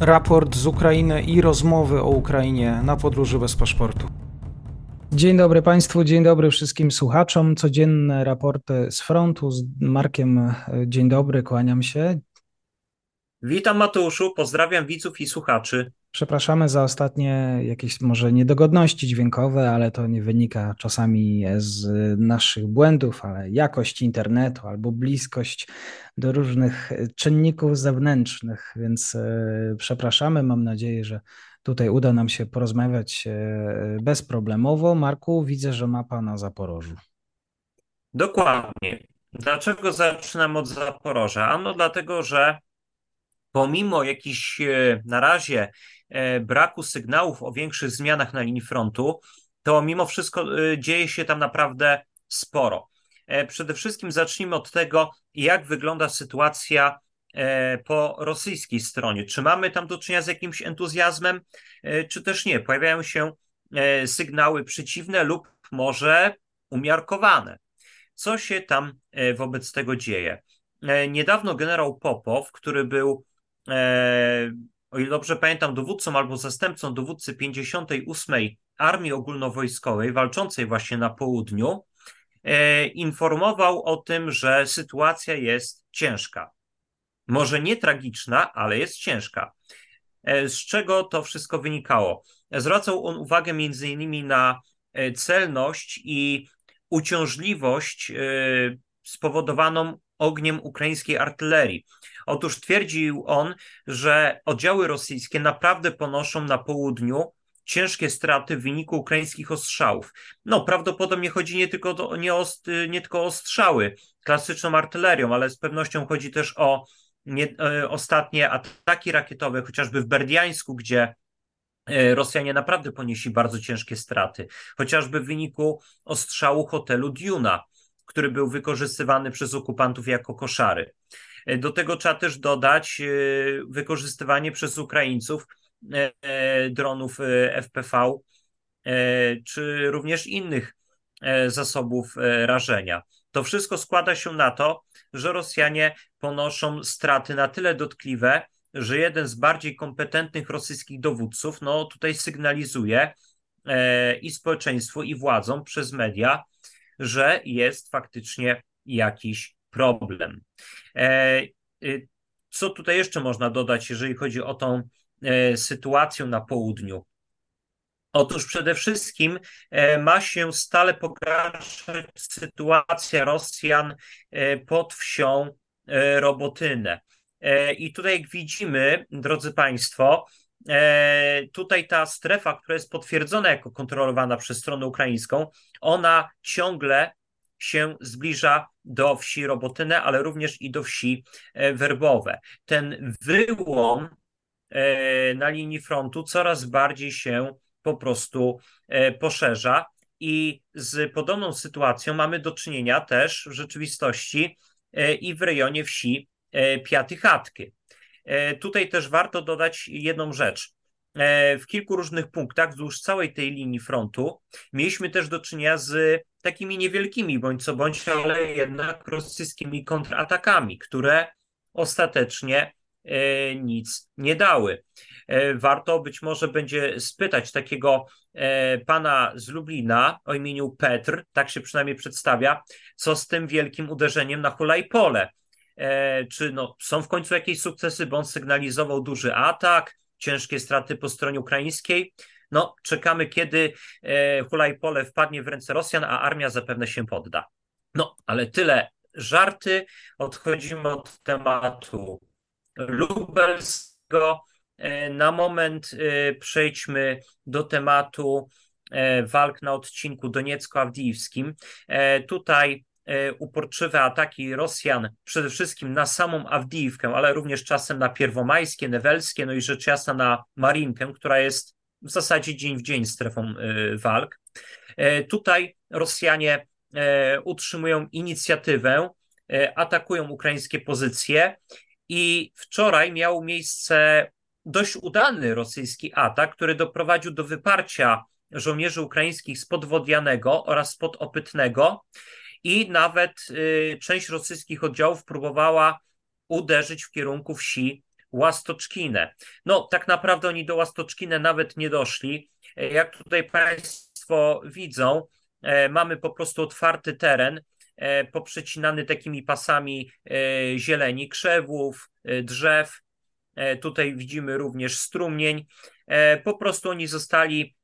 raport z Ukrainy i rozmowy o Ukrainie na podróży bez paszportu. Dzień dobry Państwu, dzień dobry wszystkim słuchaczom. Codzienne raporty z frontu z Markiem. Dzień dobry, kłaniam się. Witam Mateuszu, pozdrawiam widzów i słuchaczy. Przepraszamy za ostatnie jakieś może niedogodności dźwiękowe, ale to nie wynika czasami z naszych błędów, ale jakość internetu albo bliskość do różnych czynników zewnętrznych, więc e, przepraszamy. Mam nadzieję, że tutaj uda nam się porozmawiać e, bezproblemowo. Marku, widzę, że mapa na Zaporożu. Dokładnie. Dlaczego zaczynam od Zaporoża? Ano dlatego, że pomimo jakichś e, na razie braku sygnałów o większych zmianach na linii frontu, to mimo wszystko e, dzieje się tam naprawdę sporo. Przede wszystkim zacznijmy od tego, jak wygląda sytuacja po rosyjskiej stronie. Czy mamy tam do czynienia z jakimś entuzjazmem, czy też nie? Pojawiają się sygnały przeciwne lub może umiarkowane. Co się tam wobec tego dzieje? Niedawno generał Popow, który był E, o ile dobrze pamiętam, dowódcą albo zastępcą dowódcy 58. Armii Ogólnowojskowej, walczącej właśnie na południu, e, informował o tym, że sytuacja jest ciężka. Może nie tragiczna, ale jest ciężka. E, z czego to wszystko wynikało? Zwracał on uwagę między innymi na celność i uciążliwość spowodowaną ogniem ukraińskiej artylerii. Otóż twierdził on, że oddziały rosyjskie naprawdę ponoszą na południu ciężkie straty w wyniku ukraińskich ostrzałów. No, prawdopodobnie chodzi nie tylko, do, nie, o, nie tylko o strzały klasyczną artylerią, ale z pewnością chodzi też o nie, e, ostatnie ataki rakietowe, chociażby w Berdiańsku, gdzie e, Rosjanie naprawdę ponieśli bardzo ciężkie straty, chociażby w wyniku ostrzału hotelu Duna, który był wykorzystywany przez okupantów jako koszary. E, do tego trzeba też dodać e, wykorzystywanie przez Ukraińców e, dronów FPV, czy również innych zasobów rażenia. To wszystko składa się na to, że Rosjanie ponoszą straty na tyle dotkliwe, że jeden z bardziej kompetentnych rosyjskich dowódców, no tutaj sygnalizuje i społeczeństwu, i władzom przez media, że jest faktycznie jakiś problem. E, y, co tutaj jeszcze można dodać, jeżeli chodzi o tą e, sytuację na południu? Otóż przede wszystkim e, ma się stale pogarszać sytuacja Rosjan pod wsią Robotynę. I tutaj, jak widzimy, drodzy Państwo, tutaj ta strefa, która jest potwierdzona jako kontrolowana przez stronę ukraińską, ona ciągle się zbliża do wsi Robotynę, ale również i do wsi e, Werbowe. Ten wyłom e, na linii frontu coraz bardziej się po prostu e, poszerza i z podobną sytuacją mamy do czynienia też w rzeczywistości i w rejonie wsi Piaty Chatky. Tutaj też warto dodać jedną rzecz. W kilku różnych punktach wzdłuż całej tej linii frontu mieliśmy też do czynienia z takimi niewielkimi bądź co bądź, ale jednak rosyjskimi kontratakami, które ostatecznie e, nic nie dały. E, warto być może będzie spytać takiego e, pana z Lublina o imieniu Petr, tak się przynajmniej przedstawia, co z tym wielkim uderzeniem na Hulajpole. Czy no, są w końcu jakieś sukcesy, bo on sygnalizował duży atak, ciężkie straty po stronie ukraińskiej. No, czekamy, kiedy e, Hulajpole wpadnie w ręce Rosjan, a armia zapewne się podda. No, ale tyle żarty. Odchodzimy od tematu lubelskiego. E, na moment e, przejdźmy do tematu walk na odcinku doniecko-awdijiwskim. Tutaj uporczywe ataki Rosjan przede wszystkim na samą Awdijiwkę, ale również czasem na Pierwomajskie, Newelskie, no i rzecz jasna na Marinkę, która jest w zasadzie dzień w dzień strefą y, walk. E, tutaj Rosjanie e, utrzymują inicjatywę, e, atakują ukraińskie pozycje i wczoraj miał miejsce dość udany rosyjski atak, który doprowadził do wyparcia żołnierzy ukraińskich spod Wodianego oraz spod Opytnego i nawet y, część rosyjskich oddziałów próbowała uderzyć w kierunku wsi Łastoczkinę. No, tak naprawdę oni do Łastoczkinę nawet nie doszli. Jak tutaj Państwo widzą, mamy po prostu otwarty teren, poprzecinany takimi pasami zieleni, krzewów, drzew. Tutaj widzimy również strumień. Po prostu oni zostali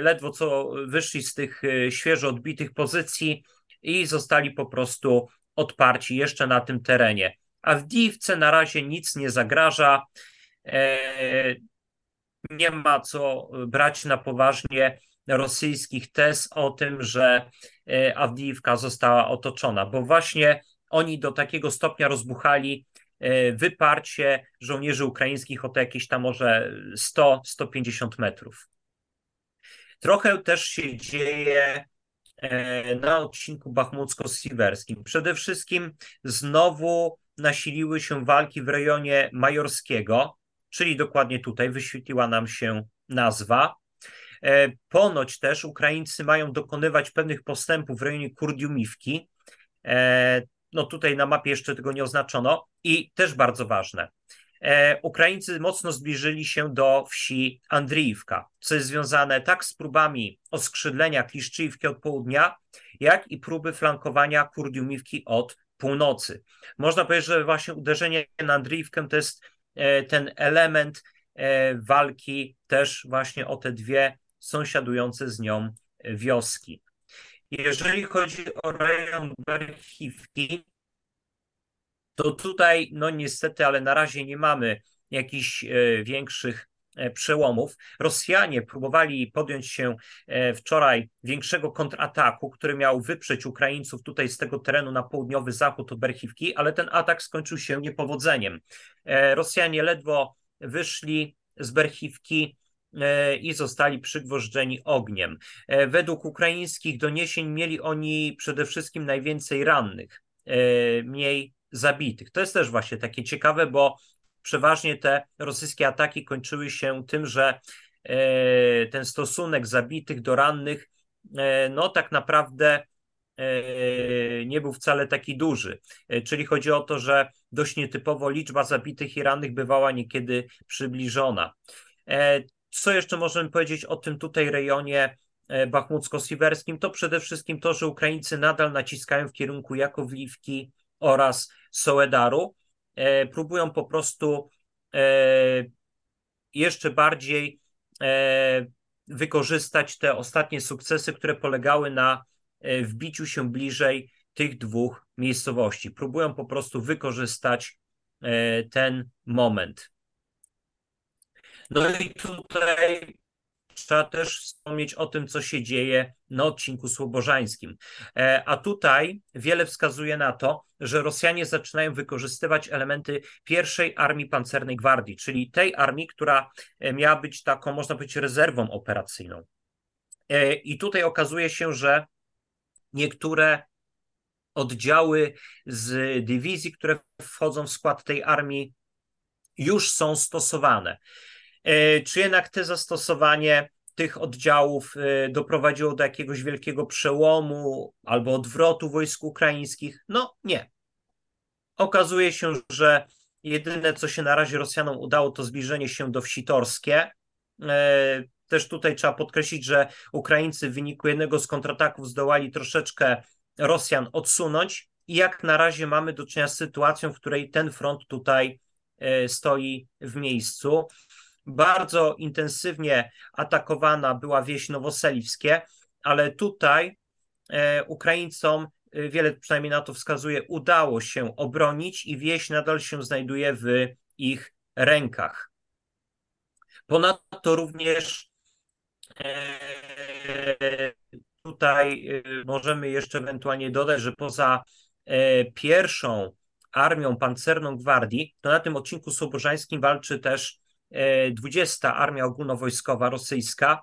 ledwo co wyszli z tych świeżo odbitych pozycji i zostali po prostu odparci jeszcze na tym terenie. A w Diwce na razie nic nie zagraża. Nie ma co brać na poważnie rosyjskich tez o tym, że Awdijiwka została otoczona, bo właśnie oni do takiego stopnia rozbuchali wyparcie żołnierzy ukraińskich o jakieś tam może 100-150 metrów. Trochę też się dzieje na odcinku bachmucko-siwerskim. Przede wszystkim znowu nasiliły się walki w rejonie majorskiego, czyli dokładnie tutaj wyświetliła nam się nazwa. Ponoć też Ukraińcy mają dokonywać pewnych postępów w rejonie Kurdiumiwki. No tutaj na mapie jeszcze tego nie oznaczono i też bardzo ważne. Ukraińcy mocno zbliżyli się do wsi Andriiwka, co jest związane tak z próbami oskrzydlenia Kliszczyjówki od południa, jak i próby flankowania Kurdiumiwki od północy. Można powiedzieć, że właśnie uderzenie na Andriiwkę to jest ten element walki też właśnie o te dwie sąsiadujące z nią wioski. Jeżeli chodzi o rejon Berchiwki, to tutaj, no niestety, ale na razie nie mamy jakichś większych przełomów. Rosjanie próbowali podjąć się wczoraj większego kontrataku, który miał wyprzeć Ukraińców tutaj z tego terenu na południowy zachód od Berchiwki, ale ten atak skończył się niepowodzeniem. Rosjanie ledwo wyszli z Berchiwki i zostali przygwożdżeni ogniem. Według ukraińskich doniesień mieli oni przede wszystkim najwięcej rannych, mniej zabitych. To jest też właśnie takie ciekawe, bo przeważnie te rosyjskie ataki kończyły się tym, że ten stosunek zabitych do rannych, no tak naprawdę nie był wcale taki duży. Czyli chodzi o to, że dość nietypowo liczba zabitych i rannych bywała niekiedy przybliżona. Co jeszcze możemy powiedzieć o tym tutaj rejonie bachmucko-siwerskim? To przede wszystkim to, że Ukraińcy nadal naciskają w kierunku Jakowliwki oraz Soedaru. Próbują po prostu jeszcze bardziej wykorzystać te ostatnie sukcesy, które polegały na wbiciu się bliżej tych dwóch miejscowości. Próbują po prostu wykorzystać ten moment. No i tutaj trzeba też wspomnieć o tym, co się dzieje na odcinku słobożańskim. A tutaj wiele wskazuje na to, że Rosjanie zaczynają wykorzystywać elementy pierwszej armii pancernej gwardii, czyli tej armii, która miała być taką, można powiedzieć, rezerwą operacyjną. I tutaj okazuje się, że niektóre oddziały z dywizji, które wchodzą w skład tej armii, już są stosowane. Czy jednak te zastosowanie tych oddziałów doprowadziło do jakiegoś wielkiego przełomu albo odwrotu wojsk ukraińskich? No nie. Okazuje się, że jedyne, co się na razie Rosjanom udało, to zbliżenie się do wsi torskie. Też tutaj trzeba podkreślić, że Ukraińcy w wyniku jednego z kontrataków zdołali troszeczkę Rosjan odsunąć i jak na razie mamy do czynienia z sytuacją, w której ten front tutaj stoi w miejscu. Bardzo intensywnie atakowana była wieś Nowoseliwskie, ale tutaj Ukraińcom, wiele przynajmniej na to wskazuje, udało się obronić i wieś nadal się znajduje w ich rękach. Ponadto również tutaj możemy jeszcze ewentualnie dodać, że poza pierwszą armią pancerną gwardii, to na tym odcinku słobożańskim walczy też 20 Armia Ogólnowojskowa Rosyjska,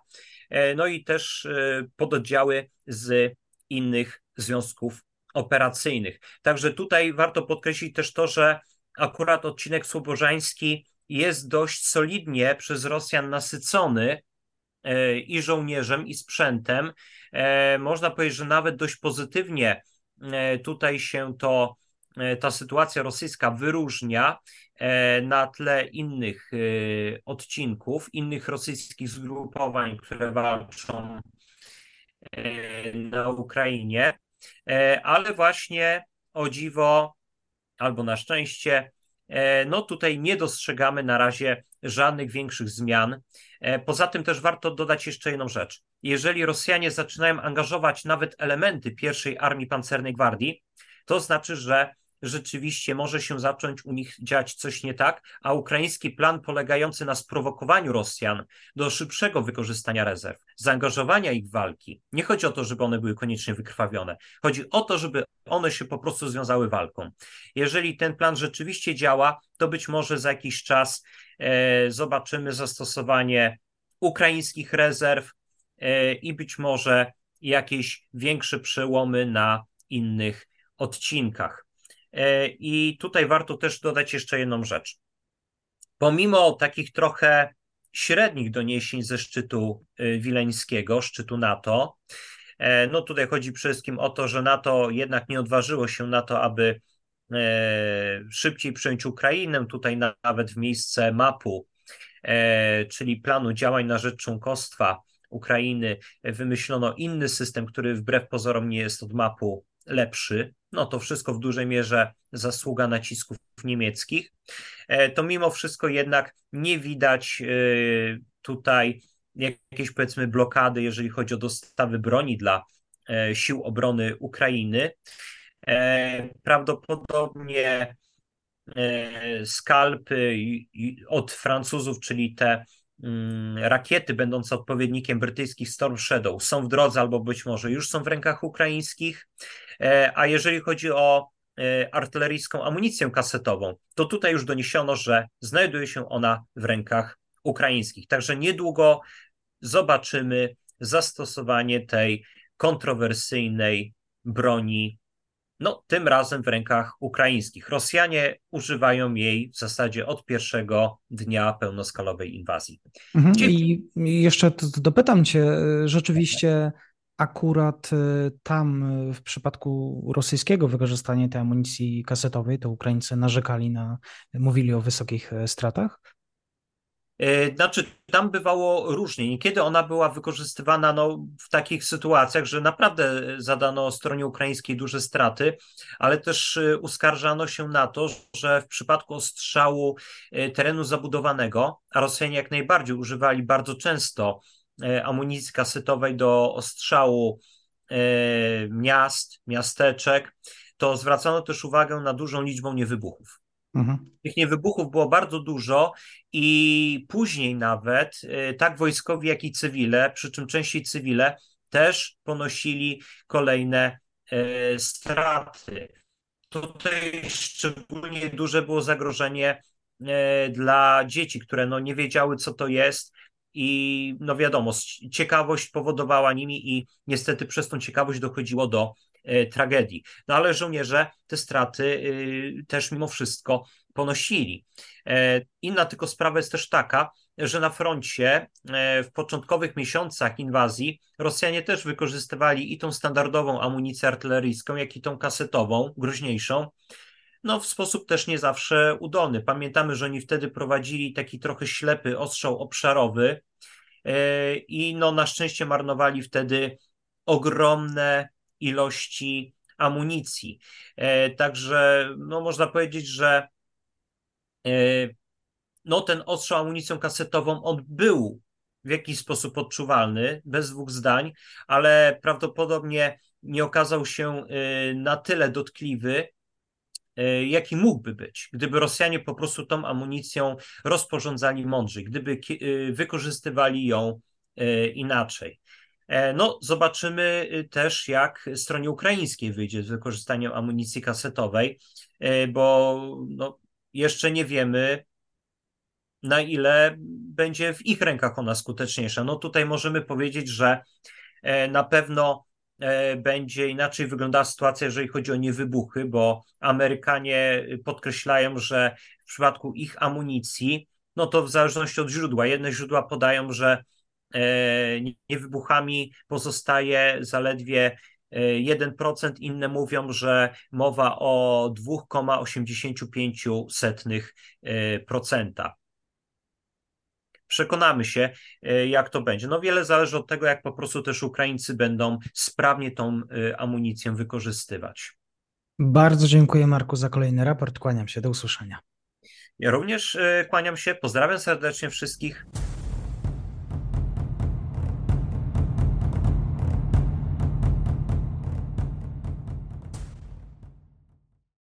no i też pododdziały z innych związków operacyjnych. Także tutaj warto podkreślić też to, że akurat odcinek słobożański jest dość solidnie przez Rosjan nasycony i żołnierzem, i sprzętem. Można powiedzieć, że nawet dość pozytywnie tutaj się to ta sytuacja rosyjska wyróżnia na tle innych odcinków, innych rosyjskich zgrupowań, które walczą na Ukrainie, ale właśnie o dziwo albo na szczęście, no tutaj nie dostrzegamy na razie żadnych większych zmian. Poza tym też warto dodać jeszcze jedną rzecz. Jeżeli Rosjanie zaczynają angażować nawet elementy pierwszej armii pancernej gwardii, to znaczy, że rzeczywiście może się zacząć u nich dziać coś nie tak, a ukraiński plan polegający na sprowokowaniu Rosjan do szybszego wykorzystania rezerw, zaangażowania ich w walki. Nie chodzi o to, żeby one były koniecznie wykrwawione. Chodzi o to, żeby one się po prostu związały walką. Jeżeli ten plan rzeczywiście działa, to być może za jakiś czas e, zobaczymy zastosowanie ukraińskich rezerw e, i być może jakieś większe przełomy na innych odcinkach. E, I tutaj warto też dodać jeszcze jedną rzecz. Pomimo takich trochę średnich doniesień ze szczytu e, wileńskiego, szczytu NATO, e, no tutaj chodzi przede wszystkim o to, że NATO jednak nie odważyło się na to, aby szybciej przejąć Ukrainę, tutaj nawet w miejsce mapu, czyli planu działań na rzecz członkostwa Ukrainy, wymyślono inny system, który wbrew pozorom nie jest od mapu lepszy, no to wszystko w dużej mierze zasługa nacisków niemieckich, e, to mimo wszystko jednak nie widać e, tutaj jakiejś powiedzmy blokady, jeżeli chodzi o dostawy broni dla e, sił obrony Ukrainy. Prawdopodobnie skalpy od Francuzów, czyli te rakiety będące odpowiednikiem brytyjskich Storm Shadow są w drodze albo być może już są w rękach ukraińskich. E, a jeżeli chodzi o e, artyleryjską amunicję kasetową, to tutaj już doniesiono, że znajduje się ona w rękach ukraińskich. Także niedługo zobaczymy zastosowanie tej kontrowersyjnej broni, no tym razem w rękach ukraińskich. Rosjanie używają jej w zasadzie od pierwszego dnia pełnoskalowej inwazji. Mhm. I jeszcze dopytam cię, rzeczywiście akurat y, tam y, w przypadku rosyjskiego wykorzystania tej amunicji kasetowej, to Ukraińcy narzekali na, mówili o wysokich e, stratach? E, znaczy, tam bywało różnie. Niekiedy ona była wykorzystywana no, w takich sytuacjach, że naprawdę zadano stronie ukraińskiej duże straty, ale też e, uskarżano się na to, że w przypadku ostrzału terenu zabudowanego, a Rosjanie jak najbardziej używali bardzo często E, amunicji kasetowej do ostrzału e, miast, miasteczek, to zwracano też uwagę na dużą liczbę niewybuchów. Mhm. Tych niewybuchów było bardzo dużo i później nawet e, tak wojskowi, jak i cywile, przy czym częściej cywile, też ponosili kolejne straty. Tutaj szczególnie duże było zagrożenie dla dzieci, które no nie wiedziały, co to jest, i no wiadomo, ciekawość powodowała nimi i niestety przez tą ciekawość dochodziło do tragedii. No ale żołnierze te straty y, też mimo wszystko ponosili. E, inna tylko sprawa jest też taka, że na froncie e, w początkowych miesiącach inwazji Rosjanie też wykorzystywali i tą standardową amunicję artyleryjską, jak i tą kasetową, groźniejszą, no w sposób też nie zawsze udolny. Pamiętamy, że oni wtedy prowadzili taki trochę ślepy ostrzał obszarowy e, i no na szczęście marnowali wtedy ogromne ilości amunicji. E, także no można powiedzieć, że e, no ten ostrzał amunicją kasetową on był w jakiś sposób odczuwalny, bez dwóch zdań, ale prawdopodobnie nie okazał się na tyle dotkliwy, E, jaki mógłby być, gdyby Rosjanie po prostu tą amunicją rozporządzali mądrzej, gdyby e, wykorzystywali ją e, inaczej. No, zobaczymy też, jak stronie ukraińskiej wyjdzie z wykorzystaniem amunicji kasetowej, bo no, jeszcze nie wiemy, na ile będzie w ich rękach ona skuteczniejsza. No tutaj możemy powiedzieć, że na pewno E, będzie inaczej wyglądała sytuacja, jeżeli chodzi o niewybuchy, bo Amerykanie podkreślają, że w przypadku ich amunicji, no to w zależności od źródła, jedne źródła podają, że e, niewybuchami pozostaje zaledwie 1%, inne mówią, że mowa o 2,85%. Przekonamy się, jak to będzie. No wiele zależy od tego, jak po prostu też Ukraińcy będą sprawnie tą amunicję wykorzystywać. Bardzo dziękuję Marku za kolejny raport. Kłaniam się. Do usłyszenia. Ja również kłaniam się. Pozdrawiam serdecznie wszystkich.